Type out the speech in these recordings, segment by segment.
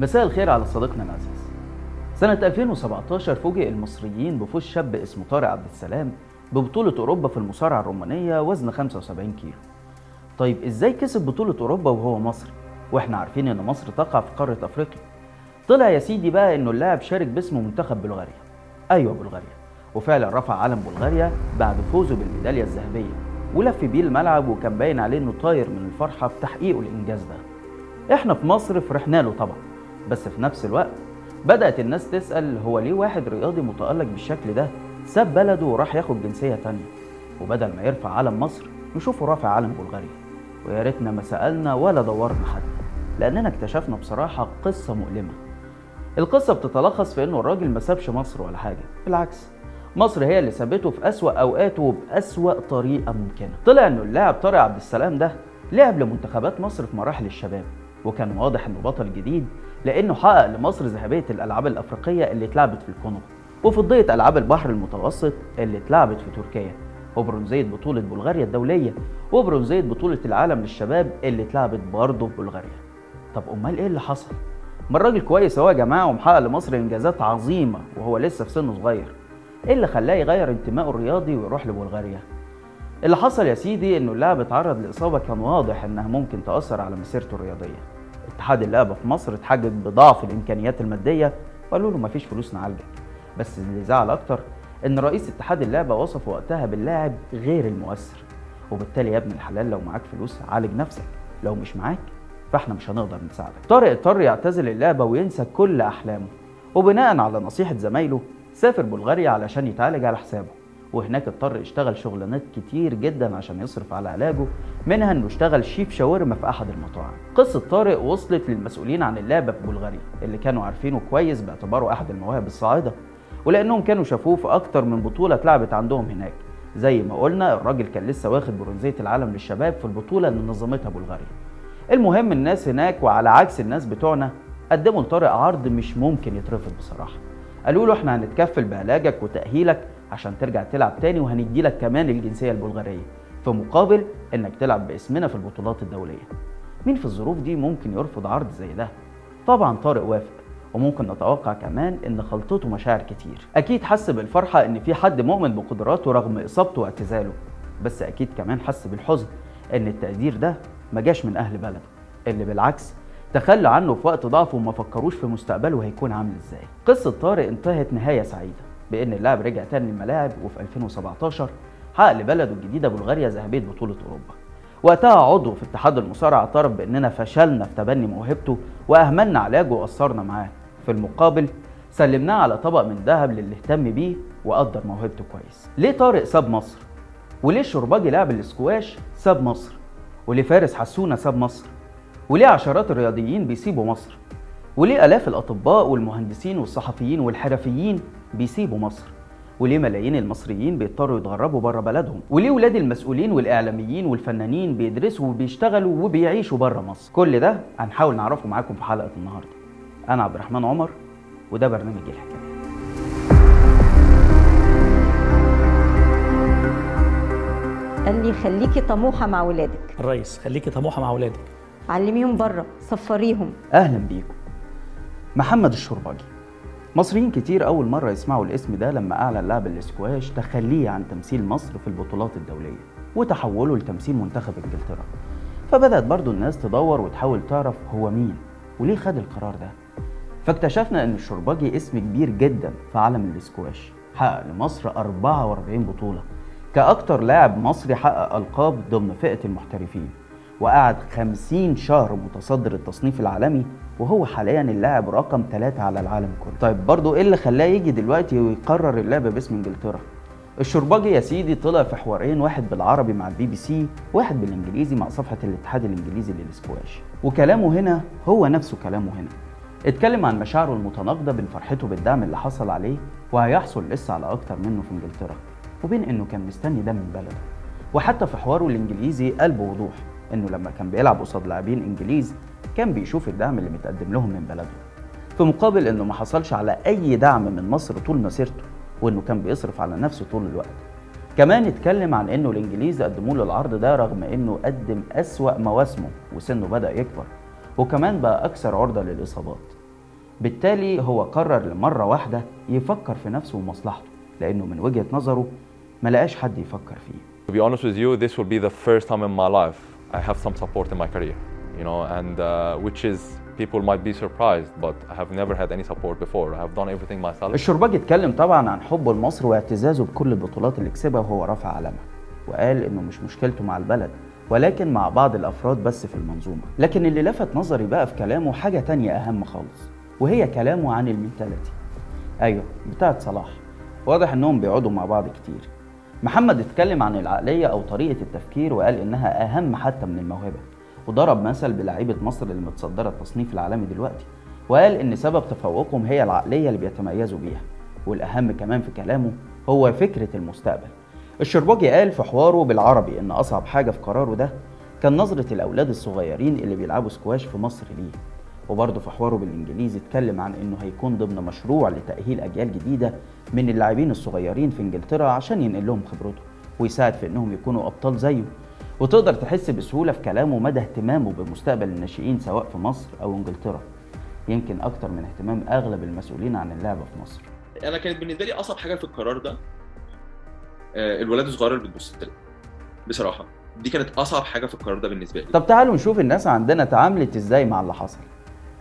مساء الخير على صديقنا العزيز. سنة 2017 فوجئ المصريين بفوز شاب اسمه طارق عبد السلام ببطولة أوروبا في المصارعة الرومانية وزن 75 كيلو. طيب إزاي كسب بطولة أوروبا وهو مصري؟ وإحنا عارفين إن مصر تقع في قارة أفريقيا. طلع يا سيدي بقى إنه اللاعب شارك باسم منتخب بلغاريا. أيوة بلغاريا. وفعلا رفع علم بلغاريا بعد فوزه بالميدالية الذهبية. ولف بيه الملعب وكان باين عليه إنه طاير من الفرحة بتحقيقه الإنجاز ده. إحنا في مصر فرحنا له طبعا. بس في نفس الوقت بدأت الناس تسأل هو ليه واحد رياضي متألق بالشكل ده؟ ساب بلده وراح ياخد جنسية تانية. وبدل ما يرفع علم مصر نشوفه رافع علم بلغاريا. ويا ريتنا ما سألنا ولا دورنا حد لأننا اكتشفنا بصراحة قصة مؤلمة. القصة بتتلخص في إنه الراجل ما سابش مصر ولا حاجة. بالعكس مصر هي اللي سابته في أسوأ أوقاته وبأسوأ طريقة ممكنة. طلع إنه اللاعب طارق عبد السلام ده لعب لمنتخبات مصر في مراحل الشباب وكان واضح إنه بطل جديد لأنه حقق لمصر ذهبية الألعاب الأفريقية اللي اتلعبت في الكونغو وفضية ألعاب البحر المتوسط اللي اتلعبت في تركيا وبرونزية بطولة بلغاريا الدولية وبرونزية بطولة العالم للشباب اللي اتلعبت برضه في بلغاريا طب أمال إيه اللي حصل؟ ما الراجل كويس أهو يا جماعة ومحقق لمصر إنجازات عظيمة وهو لسه في سنه صغير إيه اللي خلاه يغير انتمائه الرياضي ويروح لبلغاريا؟ اللي حصل يا سيدي إنه اللاعب اتعرض لإصابة كان واضح إنها ممكن تأثر على مسيرته الرياضية اتحاد اللعبة في مصر اتحجج بضعف الإمكانيات المادية وقالوا له مفيش فلوس نعالجك. بس اللي زعل أكتر إن رئيس اتحاد اللعبة وصف وقتها باللاعب غير المؤثر. وبالتالي يا ابن الحلال لو معاك فلوس عالج نفسك لو مش معاك فإحنا مش هنقدر نساعدك. طارق اضطر يعتزل اللعبة وينسى كل أحلامه. وبناء على نصيحة زمايله سافر بلغاريا علشان يتعالج على حسابه. وهناك اضطر يشتغل شغلانات كتير جدا عشان يصرف على علاجه. منها إنه اشتغل شيف شاورما في أحد المطاعم. قصة طارق وصلت للمسؤولين عن اللعبة في بلغاريا اللي كانوا عارفينه كويس باعتباره أحد المواهب الصاعدة ولأنهم كانوا شافوه في أكتر من بطولة اتلعبت عندهم هناك. زي ما قلنا الراجل كان لسه واخد برونزية العالم للشباب في البطولة اللي نظمتها بلغاريا المهم الناس هناك وعلى عكس الناس بتوعنا قدموا لطارق عرض مش ممكن يترفض بصراحة. قالوا له إحنا هنتكفل بعلاجك وتأهيلك عشان ترجع تلعب تاني وهندي لك كمان الجنسية البلغارية في مقابل إنك تلعب باسمنا في البطولات الدولية. مين في الظروف دي ممكن يرفض عرض زي ده؟ طبعا طارق وافق. وممكن نتوقع كمان إن خلطته مشاعر كتير. أكيد حس بالفرحة إن في حد مؤمن بقدراته رغم إصابته واعتزاله. بس أكيد كمان حس بالحزن إن التقدير ده ما جاش من أهل بلده اللي بالعكس تخلى عنه في وقت ضعفه وما فكروش في مستقبله هيكون عامل إزاي. قصة طارق انتهت نهاية سعيدة. بإن اللاعب رجع تاني الملاعب وفي 2017 حقق لبلده الجديدة بلغاريا ذهبية بطولة أوروبا. وقتها عضو في اتحاد المصارعة اعترف بإننا فشلنا في تبني موهبته وأهملنا علاجه وقصرنا معاه. في المقابل سلمناه على طبق من ذهب للي اهتم بيه وقدر موهبته كويس. ليه طارق ساب مصر؟ وليه الشرباجي لاعب الاسكواش ساب مصر؟ وليه فارس حسونة ساب مصر؟ وليه عشرات الرياضيين بيسيبوا مصر؟ وليه آلاف الأطباء والمهندسين والصحفيين والحرفيين بيسيبوا مصر. وليه ملايين المصريين بيضطروا يتغربوا بره بلدهم؟ وليه ولاد المسؤولين والإعلاميين والفنانين بيدرسوا وبيشتغلوا وبيعيشوا بره مصر؟ كل ده هنحاول نعرفه معاكم في حلقة النهاردة. أنا عبد الرحمن عمر وده برنامج الحكاية. قال لي خليكي طموحة مع ولادك. الرئيس خليكي طموحة مع اولادك علميهم بره صفريهم. أهلا بيكم. محمد الشرباجي. مصريين كتير أول مرة يسمعوا الاسم ده لما أعلن لاعب الاسكواش تخليه عن تمثيل مصر في البطولات الدولية وتحوله لتمثيل منتخب إنجلترا. فبدأت برضو الناس تدور وتحاول تعرف هو مين وليه خد القرار ده. فاكتشفنا إن الشرباجي اسم كبير جدا في عالم الاسكواش حقق لمصر 44 بطولة كأكتر لاعب مصري حقق ألقاب ضمن فئة المحترفين. وقعد 50 شهر متصدر التصنيف العالمي وهو حاليا اللاعب رقم ثلاثة على العالم كله. طيب برضو إيه اللي خلاه يجي دلوقتي ويقرر اللعب باسم إنجلترا؟ الشرباجي يا سيدي طلع في حوارين واحد بالعربي مع البي بي سي واحد بالإنجليزي مع صفحة الاتحاد الإنجليزي للسكواش وكلامه هنا هو نفسه كلامه هنا. اتكلم عن مشاعره المتناقضة بين فرحته بالدعم اللي حصل عليه وهيحصل لسه على أكتر منه في إنجلترا. وبين إنه كان مستني ده من بلده. وحتى في حواره الإنجليزي قال بوضوح إنه لما كان بيلعب قصاد لاعبين إنجليز كان بيشوف الدعم اللي متقدم لهم من بلده. في مقابل إنه ما حصلش على أي دعم من مصر طول مسيرته وإنه كان بيصرف على نفسه طول الوقت. كمان اتكلم عن إنه الإنجليز قدموا له العرض ده رغم إنه قدم أسوأ مواسمه وسنه بدأ يكبر وكمان بقى أكثر عرضة للإصابات. بالتالي هو قرر لمرة واحدة يفكر في نفسه ومصلحته لأنه من وجهة نظره ما لقاش حد يفكر فيه. To be honest with you, this will be the first time in my life I have some support in my career, you know, and uh, which is people might be surprised, but I have never had any support before. I have done everything myself. الشرباجي اتكلم طبعا عن حبه لمصر واعتزازه بكل البطولات اللي كسبها وهو رافع علمها وقال إنه مش مشكلته مع البلد ولكن مع بعض الأفراد بس في المنظومة لكن اللي لفت نظري بقى في كلامه حاجة تانية أهم خالص وهي كلامه عن المنتاليتي أيوه بتاعت صلاح واضح إنهم بيقعدوا مع بعض كتير محمد اتكلم عن العقلية أو طريقة التفكير وقال إنها أهم حتى من الموهبة وضرب مثل بلعيبه مصر اللي متصدره التصنيف العالمي دلوقتي وقال إن سبب تفوقهم هي العقلية اللي بيتميزوا بيها والأهم كمان في كلامه هو فكرة المستقبل. الشرباجي قال في حواره بالعربي إن أصعب حاجة في قراره ده كان نظرة الأولاد الصغيرين اللي بيلعبوا سكواش في مصر ليه. وبرضه في حواره بالإنجليزي اتكلم عن إنه هيكون ضمن مشروع لتأهيل أجيال جديدة من اللاعبين الصغيرين في إنجلترا عشان ينقل لهم خبرته ويساعد في إنهم يكونوا أبطال زيه. وتقدر تحس بسهولة في كلامه مدى اهتمامه بمستقبل الناشئين سواء في مصر أو إنجلترا. يمكن أكتر من اهتمام أغلب المسؤولين عن اللعبه في مصر. أنا كانت بالنسبة لي أصعب حاجة في القرار ده آه، الولاد الصغيرة اللي بتبص بصراحة دي كانت أصعب حاجة في القرار ده بالنسبة لي. طب تعالوا نشوف الناس عندنا اتعاملت إزاي مع اللي حصل.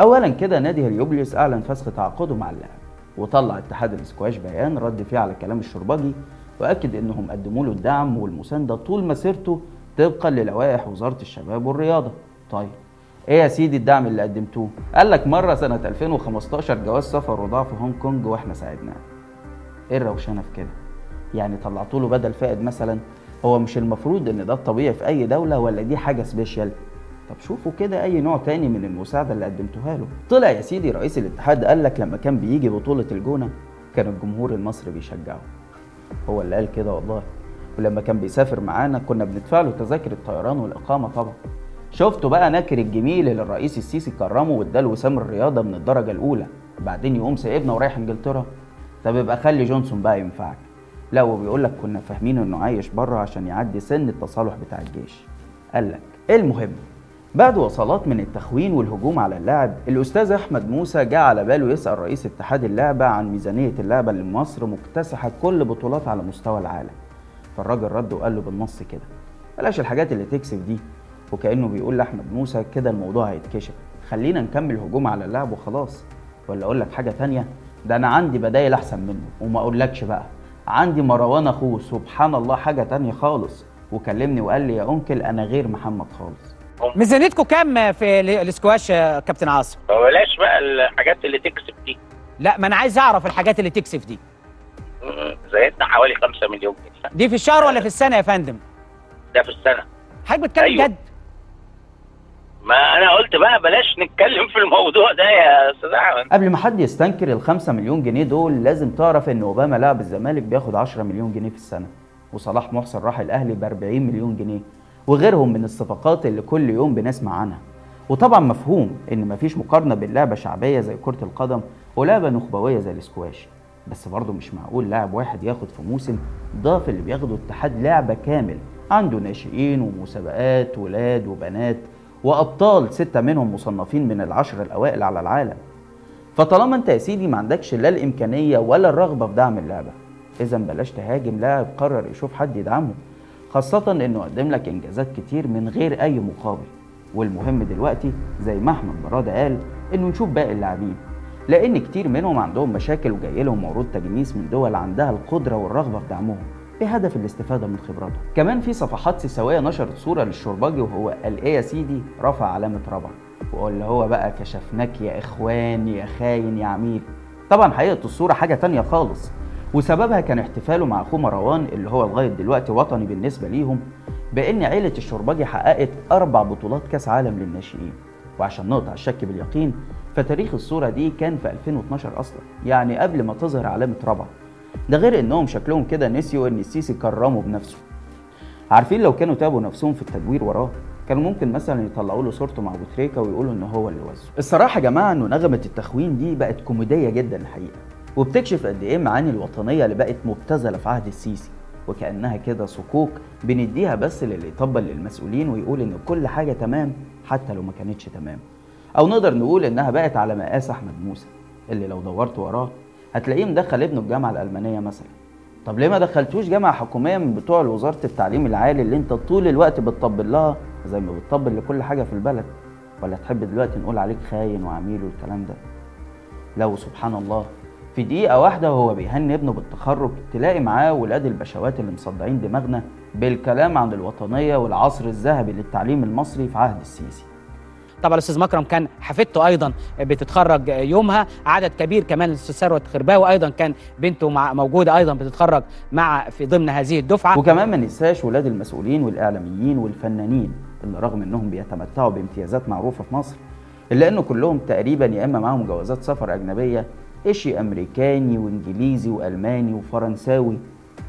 اولا كده نادي هليوبوليس أعلن فسخ تعاقده مع اللاعب وطلع اتحاد الاسكواش بيان رد فيه على كلام الشرباجي وأكد إنهم قدموا له الدعم والمساندة طول مسيرته طبقا للوائح وزارة الشباب والرياضة. طيب إيه يا سيدي الدعم اللي قدمتوه؟ قال لك مرة سنة 2015 جواز سفر وضاع في هونج كونج وإحنا ساعدناه. إيه الروشنة في كده؟ يعني طلعتوا له بدل فائد مثلا؟ هو مش المفروض إن ده الطبيعي في أي دولة ولا دي حاجة سبيشال؟ طب شوفوا كده أي نوع تاني من المساعدة اللي قدمتوها له. طلع يا سيدي رئيس الاتحاد قال لك لما كان بيجي بطولة الجونة كان الجمهور المصري بيشجعه. هو اللي قال كده والله. ولما كان بيسافر معانا كنا بندفع له تذاكر الطيران والإقامة طبعا. شفتوا بقى ناكر الجميل اللي الرئيس السيسي كرمه واداله وسام الرياضة من الدرجة الأولى. بعدين يقوم سايبنا ورايح إنجلترا. طب يبقى خلي جونسون بقى ينفعك. لا وبيقول لك كنا فاهمين إنه عايش بره عشان يعدي سن التصالح بتاع الجيش. قال لك المهم؟ بعد وصلات من التخوين والهجوم على اللاعب الأستاذ أحمد موسى جه على باله يسأل رئيس اتحاد اللعبة عن ميزانية اللعبة اللي مصر مكتسحة كل بطولات على مستوى العالم. فالراجل رد وقال له بالنص كده بلاش الحاجات اللي تكسب دي. وكأنه بيقول لأحمد موسى كده الموضوع هيتكشف خلينا نكمل هجوم على اللاعب وخلاص. ولا أقول لك حاجة تانية ده أنا عندي بدايل أحسن منه. وما أقولكش بقى عندي مروان اخوه سبحان الله حاجة تانية خالص. وكلمني وقال لي يا أنكل أنا غير محمد خالص. ميزانيتكم كام في ال- الاسكواش يا كابتن عاصم؟ فبلاش بقى الحاجات اللي تكسب دي لا ما أنا عايز أعرف الحاجات اللي تكسف دي زيتنا حوالي 5 مليون جنيه دي في الشهر ولا في السنة يا فندم؟ ده في السنة حضرتك بتتكلم أيوة. جد؟ ما أنا قلت بقى بلاش نتكلم في الموضوع ده يا أستاذ أحمد قبل ما حد يستنكر ال 5 مليون جنيه دول لازم تعرف إن أوباما لاعب الزمالك بياخد 10 مليون جنيه في السنة وصلاح محسن راح الأهلي ب 40 مليون جنيه وغيرهم من الصفقات اللي كل يوم بنسمع عنها. وطبعا مفهوم إن مفيش مقارنة بين لعبة شعبية زي كرة القدم ولعبة نخبوية زي الاسكواش. بس برضه مش معقول لاعب واحد ياخد في موسم ضعف اللي بياخده اتحاد لعبة كامل. عنده ناشئين ومسابقات ولاد وبنات وأبطال ستة منهم مصنفين من العشر الأوائل على العالم. فطالما أنت يا سيدي ما عندكش لا الإمكانية ولا الرغبة في دعم اللعبة اذا بلاش تهاجم لاعب قرر يشوف حد يدعمه. خاصة إنه قدم لك إنجازات كتير من غير أي مقابل. والمهم دلوقتي زي ما أحمد براده قال إنه نشوف باقي اللاعبين لأن كتير منهم عندهم مشاكل وجاي لهم عروض تجنيس من دول عندها القدرة والرغبة في دعمهم بهدف الاستفادة من خبراتهم. كمان في صفحات سيساوية نشرت صورة للشرباجي وهو قال إيه يا سيدي؟ رفع علامة ربع واللي هو بقى كشفناك يا إخوان يا خاين يا عميل. طبعا حقيقة الصورة حاجة تانية خالص. وسببها كان احتفاله مع أخوه مروان اللي هو لغاية دلوقتي وطني بالنسبة ليهم بأن عيلة الشرباجي حققت أربع بطولات كأس عالم للناشئين. وعشان نقطع الشك باليقين فتاريخ الصورة دي كان في 2012 أصلا يعني قبل ما تظهر علامة ربع ده غير إنهم شكلهم كده نسيوا إن السيسي كرمه بنفسه. عارفين لو كانوا تابوا نفسهم في التدوير وراه كانوا ممكن مثلا يطلعوا له صورته مع أبو تريكة ويقولوا إن هو اللي وزه الصراحة يا جماعة إنه نغمة التخوين دي بقت كوميدية جدا الحقيقة. وبتكشف قد إيه معاني الوطنية اللي بقت مبتذلة في عهد السيسي وكأنها كده صكوك بنديها بس للي يطبل للمسؤولين ويقول إن كل حاجة تمام حتى لو ما كانتش تمام. أو نقدر نقول إنها بقت على مقاس أحمد موسى اللي لو دورت وراه هتلاقيه مدخل ابنه الجامعة الألمانية مثلا. طب ليه ما دخلتوش جامعة حكومية من بتوع وزارة التعليم العالي اللي أنت طول الوقت بتطبل لها زي ما بتطبل لكل حاجة في البلد؟ ولا تحب دلوقتي نقول عليك خاين وعميل والكلام ده؟ لو سبحان الله في دقيقة واحدة وهو بيهني ابنه بالتخرج تلاقي معاه ولاد البشوات اللي مصدعين دماغنا بالكلام عن الوطنية والعصر الذهبي للتعليم المصري في عهد السيسي. طبعا الأستاذ مكرم كان حفيدته أيضا بتتخرج يومها عدد كبير كمان الأستاذ ثروت خرباوي أيضا كان بنته مع موجودة أيضا بتتخرج مع في ضمن هذه الدفعة. وكمان ما ننساش ولاد المسؤولين والإعلاميين والفنانين اللي رغم إنهم بيتمتعوا بامتيازات معروفة في مصر إلا إنه كلهم تقريبا يا إما معاهم جوازات سفر أجنبية إشي أمريكاني وإنجليزي وألماني وفرنساوي؟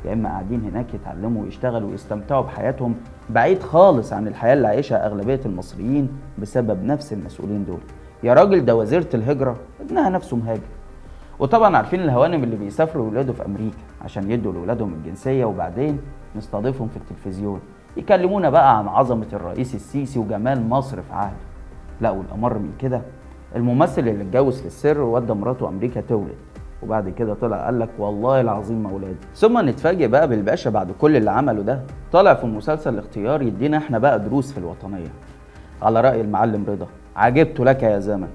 يا إما قاعدين هناك يتعلموا ويشتغلوا ويستمتعوا بحياتهم بعيد خالص عن الحياة اللي عايشها أغلبية المصريين بسبب نفس المسؤولين دول. يا راجل ده وزيرة الهجرة ابنها نفسه مهاجر. وطبعا عارفين الهوانم اللي بيسافروا ولاده في أمريكا عشان يدوا لاولادهم الجنسية وبعدين نستضيفهم في التلفزيون. يكلمونا بقى عن عظمة الرئيس السيسي وجمال مصر في عهده. لا والأمر من كده الممثل اللي اتجوز في السر وودى مراته أمريكا تولد. وبعد كده طلع قال لك والله العظيم ما ولادي ثم نتفاجئ بقى بالباشا بعد كل اللي عمله ده. طالع في مسلسل الاختيار يدينا إحنا بقى دروس في الوطنية. على رأي المعلم رضا عجبت لك يا زمن؟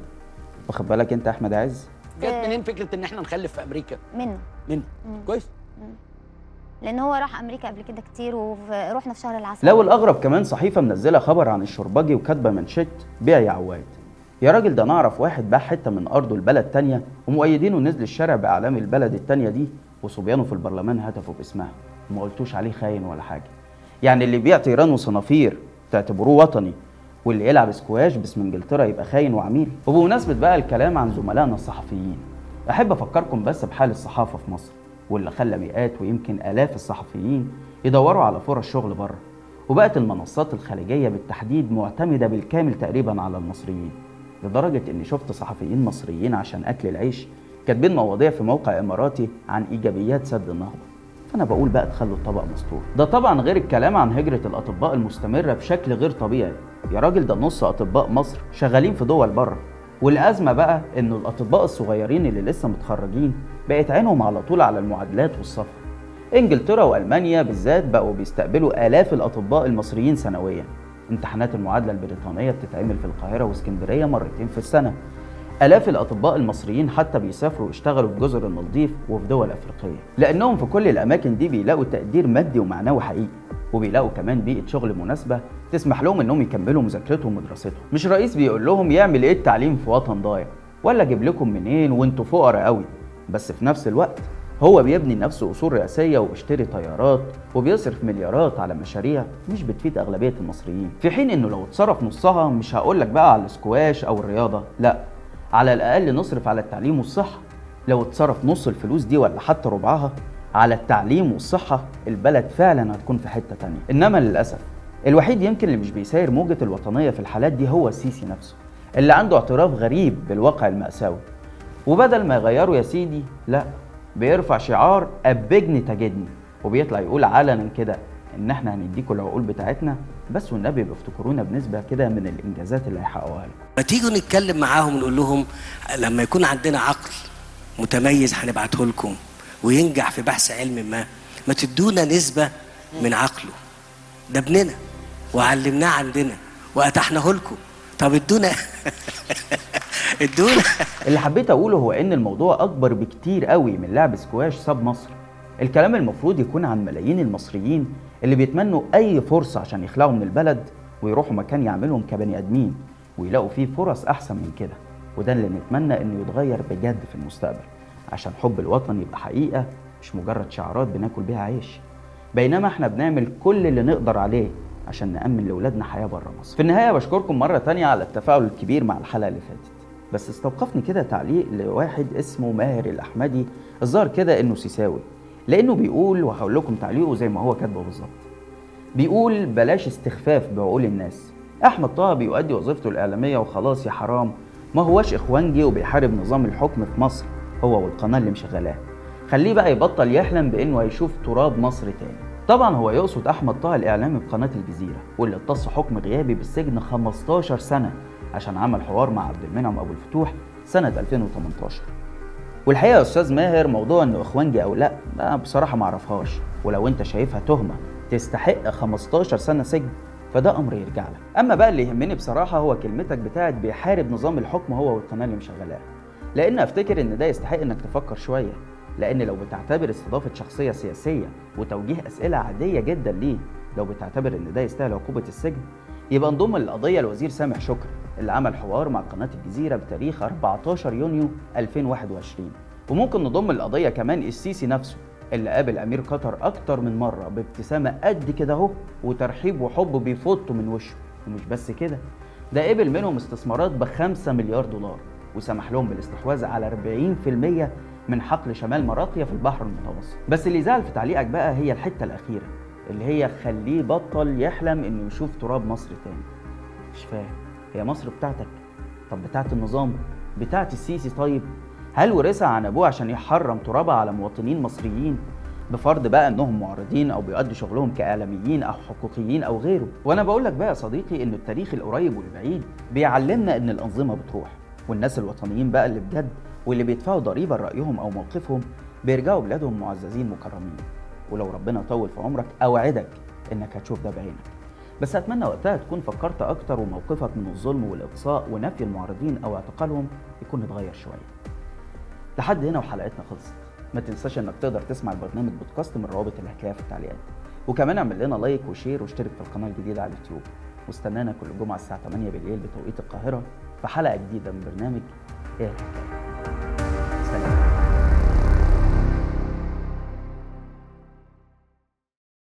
واخد بالك انت يا أحمد عز؟ جت منين فكرة إن إحنا نخلف في أمريكا؟ منه. من كويس. لأن هو راح أمريكا قبل كده كتير ورحنا في شهر العسل. لا والاغرب كمان صحيفة منزلة خبر عن الشربجي وكاتبة منشط بيع يا عواد. يا راجل ده نعرف واحد باع حتة من أرضه لبلد تانية ومؤيدينه نزل الشارع بإعلام البلد التانية دي وصبيانه في البرلمان هتفوا باسمها. وما قلتوش عليه خاين ولا حاجة. يعني اللي بيبيع طيران وصنافير تعتبروه وطني واللي يلعب سكواش باسم إنجلترا يبقى خاين وعميل. وبمناسبة بقى الكلام عن زملائنا الصحفيين أحب أفكركم بس بحال الصحافة في مصر واللي خلى مئات ويمكن آلاف الصحفيين يدوروا على فرص شغل بره. وبقت المنصات الخارجيه بالتحديد معتمدة بالكامل تقريبا على المصريين. لدرجة إني شفت صحفيين مصريين عشان أكل العيش كاتبين مواضيع في موقع إماراتي عن إيجابيات سد النهضة. فأنا بقول بقى تخلوا الطبق مستور. ده طبعا غير الكلام عن هجرة الأطباء المستمرة بشكل غير طبيعي. يا راجل ده نص أطباء مصر شغالين في دول بره. والأزمة بقى انه الأطباء الصغيرين اللي لسه متخرجين بقت عينهم على طول على المعادلات والسفر. إنجلترا وألمانيا بالذات بقوا بيستقبلوا آلاف الأطباء المصريين سنويا. امتحانات المعادلة البريطانية بتتعمل في القاهرة واسكندرية مرتين في السنة. آلاف الأطباء المصريين حتى بيسافروا يشتغلوا في جزر المالديف وفي دول أفريقية. لأنهم في كل الأماكن دي بيلاقوا تقدير مادي ومعنوي حقيقي وبيلاقوا كمان بيئة شغل مناسبة تسمح لهم إنهم يكملوا مذاكرتهم ودراستهم. مش رئيس بيقول لهم يعمل إيه التعليم في وطن ضايع؟ ولا أجيب لكم منين وأنتوا فقراء قوي بس في نفس الوقت هو بيبني لنفسه أصول رئاسية وبيشتري طيارات وبيصرف مليارات على مشاريع مش بتفيد أغلبية المصريين. في حين إنه لو اتصرف نصها مش هقولك بقى على السكواش أو الرياضة لأ. على الأقل نصرف على التعليم والصحة. لو اتصرف نص الفلوس دي ولا حتى ربعها على التعليم والصحة البلد فعلا هتكون في حتة تانية. إنما للأسف الوحيد يمكن اللي مش بيساير موجة الوطنية في الحالات دي هو السيسي نفسه اللي عنده اعتراف غريب بالواقع المأساوي. وبدل ما يغيروا يا سيدي لا. بيرفع شعار أبجني تجدني وبيطلع يقول علنا كده إن إحنا هنديكوا العقول بتاعتنا بس والنبي بيفتكرونا بنسبة كده من الإنجازات اللي هيحققوها لكم ما تيجوا نتكلم معاهم ونقول لهم لما يكون عندنا عقل متميز هنبعته لكم وينجح في بحث علم ما. ما تدونا نسبة من عقله. ده ابننا وعلمناه عندنا وأتحناه لكم. طب ادونا ادونا اللي حبيت أقوله هو إن الموضوع أكبر بكتير قوي من لعب سكواش ساب مصر الكلام المفروض يكون عن ملايين المصريين اللي بيتمنوا أي فرصة عشان يخلعوا من البلد ويروحوا مكان يعملهم كبني آدمين ويلاقوا فيه فرص أحسن من كده وده اللي نتمنى إنه يتغير بجد في المستقبل عشان حب الوطن يبقى حقيقة مش مجرد شعارات بناكل بيها عيش بينما إحنا بنعمل كل اللي نقدر عليه عشان نأمن لأولادنا حياة بره مصر. في النهاية بشكركم مرة تانية على التفاعل الكبير مع الحلقة اللي فاتت. بس استوقفني كده تعليق لواحد اسمه ماهر الأحمدي الظاهر كده إنه سيساوي. لأنه بيقول وهقول لكم تعليقه زي ما هو كاتبه بالظبط. بيقول بلاش استخفاف بعقول الناس. أحمد طه بيؤدي وظيفته الإعلامية وخلاص يا حرام ما هواش إخوانجي وبيحارب نظام الحكم في مصر هو والقناة اللي مشغلاه. خليه بقى يبطل يحلم بإنه هيشوف تراب مصر تاني. طبعا هو يقصد أحمد طه الإعلامي بقناة الجزيرة واللي اتص حكم غيابي بالسجن 15 سنة عشان عمل حوار مع عبد المنعم أبو الفتوح سنة 2018 والحقيقة يا أستاذ ماهر موضوع إنه إخوانجي أو لأ أنا بصراحة ما أعرفهاش. ولو أنت شايفها تهمة تستحق 15 سنة سجن فده أمر يرجع لك. أما بقى اللي يهمني بصراحة هو كلمتك بتاعت بيحارب نظام الحكم هو والقناة اللي مشغلاها. لأن أفتكر إن ده يستحق إنك تفكر شوية. لأن لو بتعتبر استضافة شخصية سياسية وتوجيه أسئلة عادية جدا ليه لو بتعتبر إن ده يستاهل عقوبة السجن يبقى انضم للقضيه الوزير سامح شكري اللي عمل حوار مع قناة الجزيرة بتاريخ 14 يونيو 2021 وممكن نضم للقضيه كمان السيسي نفسه اللي قابل أمير قطر أكتر من مرة بابتسامة قد كده أهو وترحيب وحب بيفطوا من وشه. ومش بس كده ده قبل منهم استثمارات ب 5 مليار دولار وسمح لهم بالاستحواذ على 40% من حقل شمال مراقيا في البحر المتوسط. بس اللي زعل في تعليقك بقى هي الحتة الأخيرة اللي هي خليه بطل يحلم إنه يشوف تراب مصر تاني. مش فاهم. هي مصر بتاعتك؟ طب بتاعت النظام بتاعت السيسي طيب؟ هل ورثها عن أبوه عشان يحرم ترابها على مواطنين مصريين بفرض بقى إنهم معارضين أو بيؤدوا شغلهم كإعلاميين أو حقوقيين أو غيره؟ وأنا بقول لك بقى يا صديقي ان التاريخ القريب والبعيد بيعلمنا إن الأنظمة بتروح والناس الوطنيين بقى اللي بجد واللي بيدفعوا ضريبة لرأيهم أو موقفهم بيرجعوا بلادهم معززين مكرمين. ولو ربنا طول في عمرك أوعدك إنك هتشوف ده بعينك. بس أتمنى وقتها تكون فكرت أكتر وموقفك من الظلم والإقصاء ونفي المعارضين أو اعتقالهم يكون اتغير شوية. لحد هنا وحلقتنا خلصت. ما تنساش إنك تقدر تسمع البرنامج بودكاست من الروابط اللي هتلاقيها في التعليقات. وكمان اعمل لنا like و share واشترك في القناة الجديدة على اليوتيوب. واستنانا كل جمعة الساعة 8 بالليل بتوقيت القاهرة في حلقة جديدة من برنامج إيه؟ الحكاية